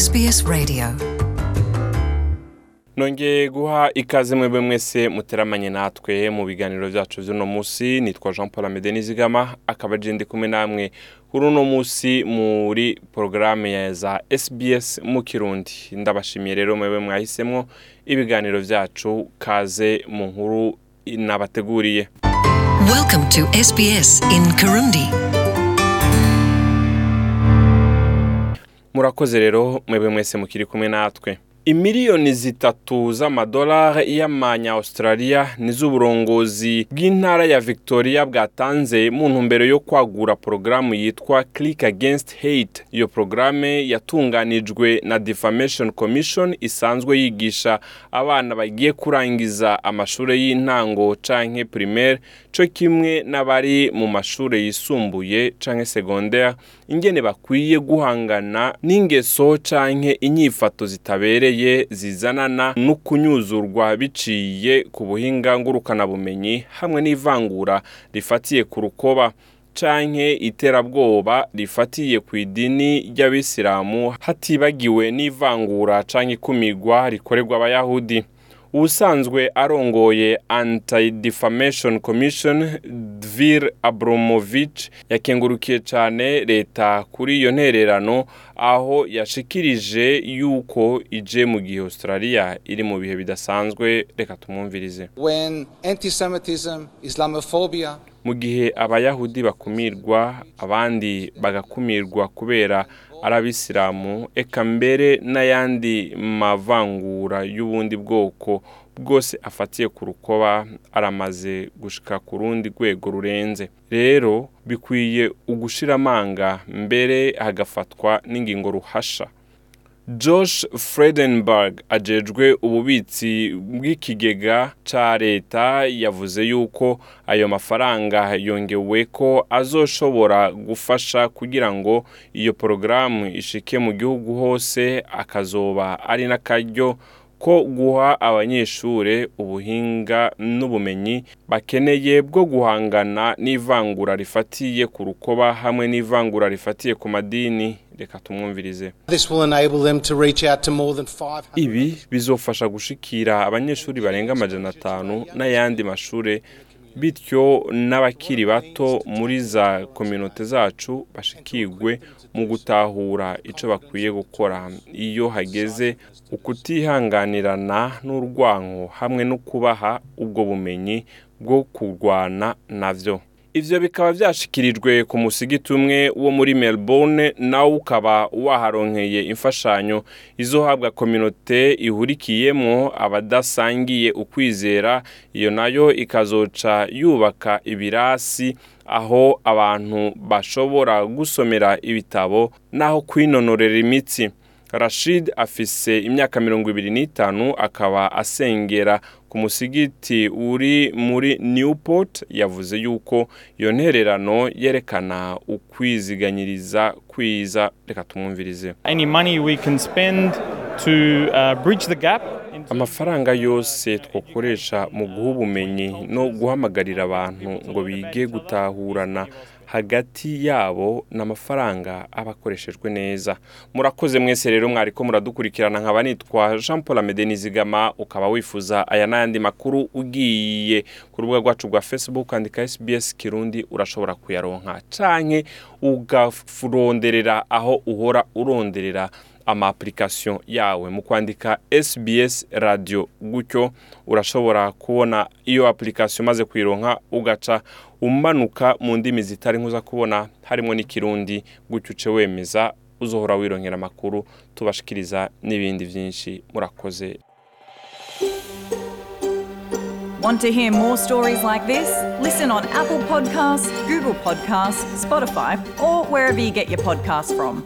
SBS Radio. Nongeye guha ikaze mwebwe mwese muteramanye natwe mu biganiro byacu by'uno munsi. Nitwa jean paul amede nizigama akaba agenda kumwe namwe kuri uno munsi muri porogaramu za sbs mu kirundi. Ndabashimiye rero mwebwe mwahisemo ibiganiro byacu kaze mu nkuru nabateguriye. Murakoze rero mwebwe mwese mukiri kumwe natwe. Imiliyoni zitatu z'amadolari y'amanya australia niz'uburongozi bw'intara ya victoria bwatanze mu ntumbero yo kwagura porogaramu yitwa click against hate. Iyo porogaramu yatunganijwe na defamation commission isanzwe yigisha abana bagiye kurangiza amashuri y'intango canke primaire co kimwe n'abari mu mashuri yisumbuye canke secondaire. Ingene bakwiye guhangana n'ingeso canke inyifato zitabereye. Zizanana no kunyuzurwa biciye ku buhinga ngurukanabumenyi hamwe n'ivangura rifatiye ku rukoba canke iterabwoba rifatiye ku idini ry'abisilamu hatibagiwe n'ivangura canke ikumigwa rikorerwa abayahudi. Ubusanzwe arongoye anti-defamation commission dvir abramovich yakengurukiye cyane leta kuri iyo ntererano aho yashikirije yuko ije mu gihe australia iri mu bihe bidasanzwe. Reka tumwumvirize. Mu gihe abayahudi bakumirwa abandi bagakumirwa kubera ari abisilamu eka mbere n'ayandi mavangura y'ubundi bwoko bwose afatiye ku rukoba aramaze gushika ku rundi rwego rurenze. Rero bikwiye ugushira amanga mbere hagafatwa n'ingingo ruhasha. Josh fredenberg ajejwe ububitsi bw'ikigega ca leta yavuze yuko ayo mafaranga yongewe ko azoshobora gufasha kugira ngo iyo porogaramu ishike mu gihugu hose akazoba ari n'akaryo ko guha abanyeshure ubuhinga n'ubumenyi bakeneye bwo guhangana n'ivangura rifatiye ku rukoba hamwe n'ivangura rifatiye ku madini. Reka tumwumvirize. This will enable them to reach out to more than 500 ibi bizofasha gushikira abanyeshuri barenga amajana atanu n'ayandi mashure bityo n'abakiri bato muri za kominote zacu bashikirwe mu gutahura icyo bakwiye gukora. Iyo hageze ukutihanganirana n'urwango hamwe no kubaha ubwo bumenyi bwo kurwana navyo. Ivyo bikaba vyashikirijwe ku musigiti umwe wo muri melbourne nawo ukaba waharonkeye imfashanyo izohabwa kominote ihurikiyemwo abadasangiye ukwizera. Iyo na yo ikazoca yubaka ibirasi aho abantu bashobora gusomera ibitabo n'aho kwinonorera imitsi. Rashid afise imyaka mirongo ibiri n'itanu akaba asengera ku musigiti uri muri newport. Yavuze yuko iyo ntererano yerekana ukwiziganyiriza kwiza. Reka tumwumvirize. Any money we can spend to uh, bridge the gap? Into amafaranga yose twakoresha mu guha ubumenyi no guhamagarira abantu ngo bige gutahurana. Hagati yabo n'amafaranga aba akoreshejwe neza. Murakoze mwese rero mwariko muradukurikirana. Nkaba nitwa jean paul amede nizigama ukaba wifuza aya n'ayandi makuru ugiye ku rubuga rwacu rwa facebook andika sbs kirundi urashobora kuyaronka. Canke ugaronderera aho uhora uronderera ama application yawe mu kwandika SBS radio gutyo urashobora kubona iyo application maze kuyironka ugaca umanuka mu ndimi zitari nkuza kubona harimo n'ikirundi gutyo uce wemeza uzohora wironkera amakuru tubashikiriza n'ibindi byinshi murakoze Want to hear more stories like this? Listen on Apple Podcasts, Google Podcasts, Spotify, or wherever you get your podcasts from.